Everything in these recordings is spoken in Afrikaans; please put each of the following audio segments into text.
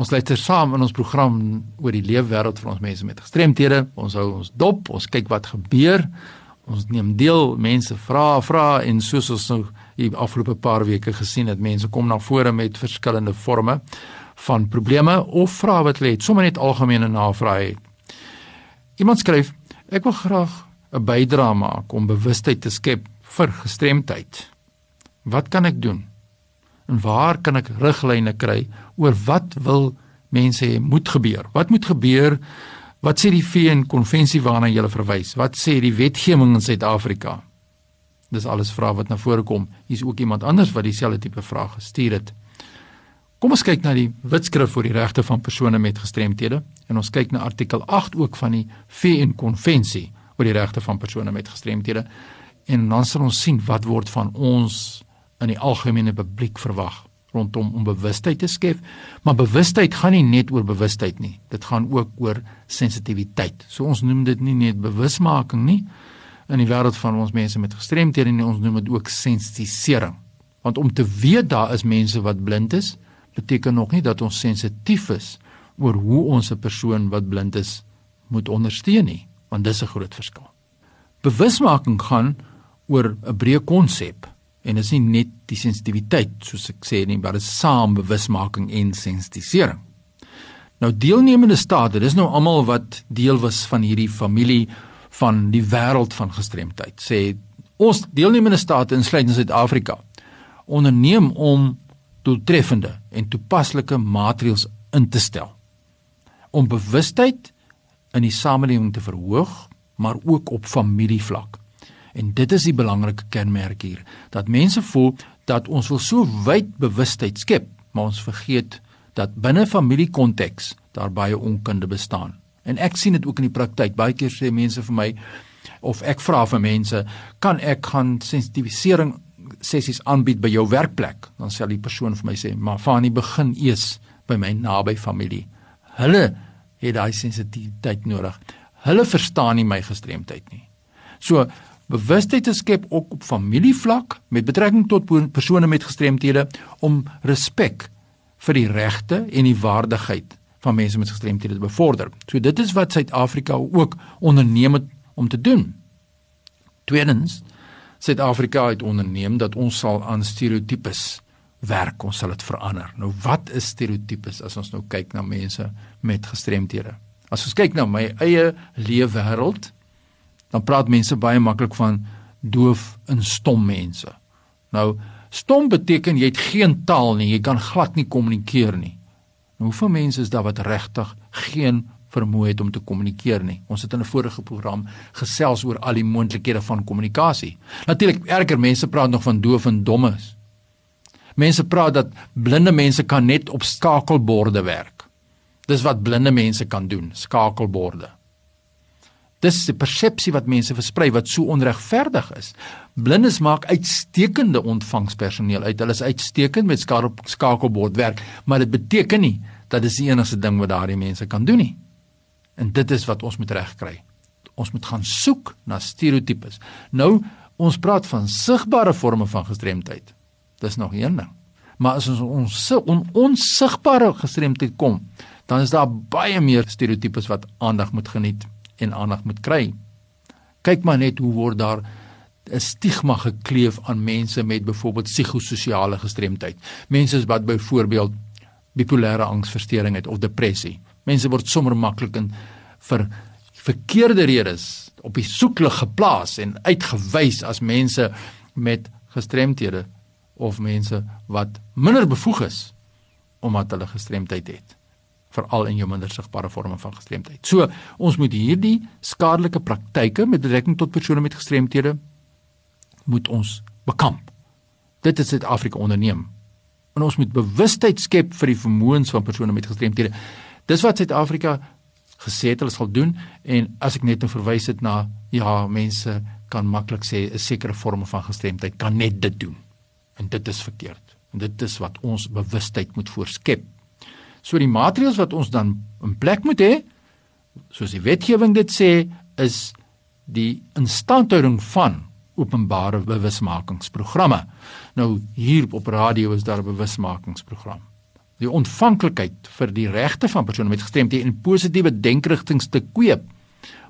Ons luister saam in ons program oor die leefwêreld van ons mense met gestremthede. Ons hou ons dop, ons kyk wat gebeur. Ons neem deel, mense vra, vra en soos ons nou die afgelope paar weke gesien het, mense kom na vore met verskillende forme van probleme of vrae wat hulle het, sommer net algemene navrae het. Iemand skryf: "Ek wil graag 'n bydrae maak om bewustheid te skep vir gestremdheid. Wat kan ek doen?" En waar kan ek riglyne kry oor wat wil mense hê moet gebeur? Wat moet gebeur? Wat sê die VN konvensie waarna jy verwys? Wat sê die wetgewing in Suid-Afrika? Dis alles vrae wat na vore kom. Hier's ook iemand anders wat dieselfde tipe vrae gestuur het. Kom ons kyk na die Wetskrif oor die regte van persone met gestremthede en ons kyk na artikel 8 ook van die VN konvensie oor die regte van persone met gestremthede en dan sal ons sien wat word van ons in die algemene publiek verwag rondom om bewustheid te skep. Maar bewustheid gaan nie net oor bewustheid nie. Dit gaan ook oor sensitiwiteit. So ons noem dit nie net bewusmaking nie in die wêreld van ons mense met gestremthede nie, ons noem dit ook sensitisering. Want om te weet daar is mense wat blind is, beteken nog nie dat ons sensitief is oor hoe ons 'n persoon wat blind is moet ondersteun nie, want dis 'n groot verskil. Bewusmaking gaan oor 'n breë konsep en is nie net die sensitiwiteit soos ek sê nie, maar dit is saambewusmaking en sensitisering. Nou deelnemende state, dis nou almal wat deel was van hierdie familie van die wêreld van gestremdheid. Sê ons deelnemende state insluitend Suid-Afrika onderneem om doeltreffende en toepaslike maatreëls in te stel om bewustheid in die samelewing te verhoog, maar ook op familievlak. En dit is die belangrike kenmerk hier, dat mense voel dat ons wil so wyd bewustheid skep, maar ons vergeet dat binne familiekonteks daar baie onkunde bestaan. En ek sien dit ook in die praktyk. Baie keer sê mense vir my of ek vra vir mense, "Kan ek gaan sensitivisering sessies aanbied by jou werkplek?" Dan sê die persoon vir my sê, "Maar Fani, begin eers by my naby familie. Hulle het daai sensitiwiteit nodig. Hulle verstaan nie my gestremdheid nie." So bewustheid te skep ook op familievlak met betrekking tot persone met gestremthede om respek vir die regte en die waardigheid van mense met gestremthede te bevorder. So dit is wat Suid-Afrika ook onderneem het om te doen. Tweedens, Suid-Afrika het onderneem dat ons sal aan stereotypes werk, ons sal dit verander. Nou wat is stereotypes as ons nou kyk na mense met gestremthede? As ons kyk na my eie leefwêreld, dan praat mense baie maklik van doof en stom mense. Nou, stom beteken jy het geen taal nie, jy kan glad nie kommunikeer nie. Nou, hoeveel mense is daar wat regtig geen vermoë het om te kommunikeer nie? Ons het in 'n vorige program gesels oor al die moontlikhede van kommunikasie. Natuurlik, erger mense praat nog van doof en dommes. Mense praat dat blinde mense kan net op skakelborde werk. Dis wat blinde mense kan doen, skakelborde. Dis 'n persepsie wat mense versprei wat so onregverdig is. Blindes maak uitstekende ontvangspersoneel uit. Hulle is uitstekend met skakelbord werk, maar dit beteken nie dat dis die enigste ding wat daardie mense kan doen nie. En dit is wat ons moet regkry. Ons moet gaan soek na stereotypes. Nou, ons praat van sigbare forme van gestremdheid. Dis nog een ding. Maar as ons ons on, onsigbare gestremdheid kom, dan is daar baie meer stereotypes wat aandag moet geniet en aandag moet kry. Kyk maar net hoe word daar 'n stigma gekleef aan mense met byvoorbeeld psigososiale gestremdheid. Mense wat byvoorbeeld bipolêre angsversteuring het of depressie. Mense word sommer maklik in vir verkeerde redes op die soeklig geplaas en uitgewys as mense met gestremthede of mense wat minder bevoeg is omdat hulle gestremdheid het veral in jou minder sigbare forme van gestremdheid. So, ons moet hierdie skadelike praktyke met betrekking tot persone met gestremthede moet ons bekamp. Dit is Suid-Afrika onderneem. En ons moet bewustheid skep vir die vermoëns van persone met gestremthede. Dis wat Suid-Afrika gesê het hulle sal doen en as ek net nou verwys het na ja, mense kan maklik sê 'n sekere vorm van gestremdheid kan net dit doen. En dit is verkeerd. En dit is wat ons bewustheid moet voorskep. So die maatreëls wat ons dan in plek moet hê, soos die wetgewing dit sê, is die instandhouding van openbare bewusmakingsprogramme. Nou hier op radio is daar 'n bewusmakingsprogram. die ontvanklikheid vir die regte van persone met gestremthede en positiewe denkerigtings te kweek.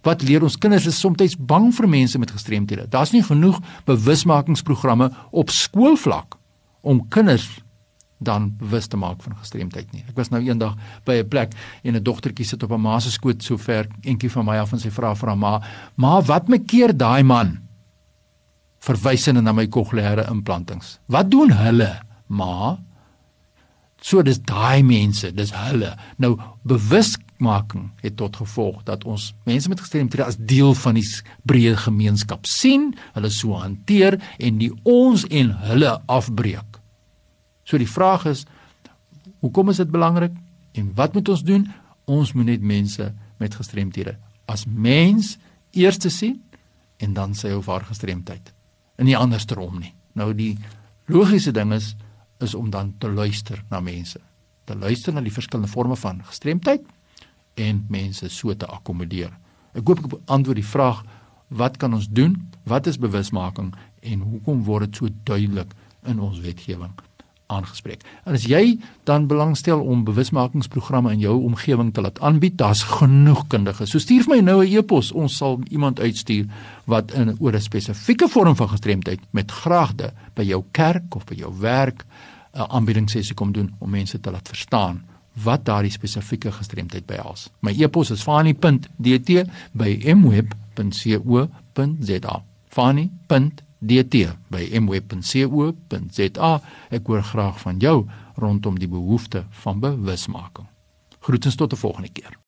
Wat leer ons kinders is soms bang vir mense met gestremthede. Daar's nie genoeg bewusmakingsprogramme op skoolvlak om kinders dan bewus te maak van gestremdheid nie. Ek was nou eendag by 'n plek en 'n dogtertjie sit op 'n ma se skoot so ver entjie van my af en sy vra vir haar ma: "Ma, wat maak keer daai man?" Verwysende na my kokleaire implantings. "Wat doen hulle, ma?" So dis daai mense, dis hulle. Nou bewusmaking het tot gevolg dat ons mense met gestremthede as deel van die breë gemeenskap sien, hulle so hanteer en die ons en hulle afbreek. So die vraag is hoekom is dit belangrik en wat moet ons doen? Ons moet net mense met gestremthede as mens eers te sien en dan sy of haar gestremdheid. En nie andersom nie. Nou die logiese ding is is om dan te luister na mense. Te luister na die verskillende forme van gestremdheid en mense so te akkommodeer. Ek hoop ek antwoord die vraag wat kan ons doen? Wat is bewusmaking en hoekom word dit so duidelik in ons wetgewing? Aangespreek. En as jy dan belangstel om bewusmakingsprogramme in jou omgewing te laat aanbied, daar's genoeg kundiges. So stuur vir my nou 'n e-pos, ons sal iemand uitstuur wat in oor 'n spesifieke vorm van gestremdheid met graagte by jou kerk of by jou werk 'n aanbiedingssessie kom doen om mense te laat verstaan wat daardie spesifieke gestremdheid behels. My e-pos is fani.dt dt by mweb.co.za. Ek hoor graag van jou rondom die behoefte van bewusmaking. Groetens tot 'n volgende keer.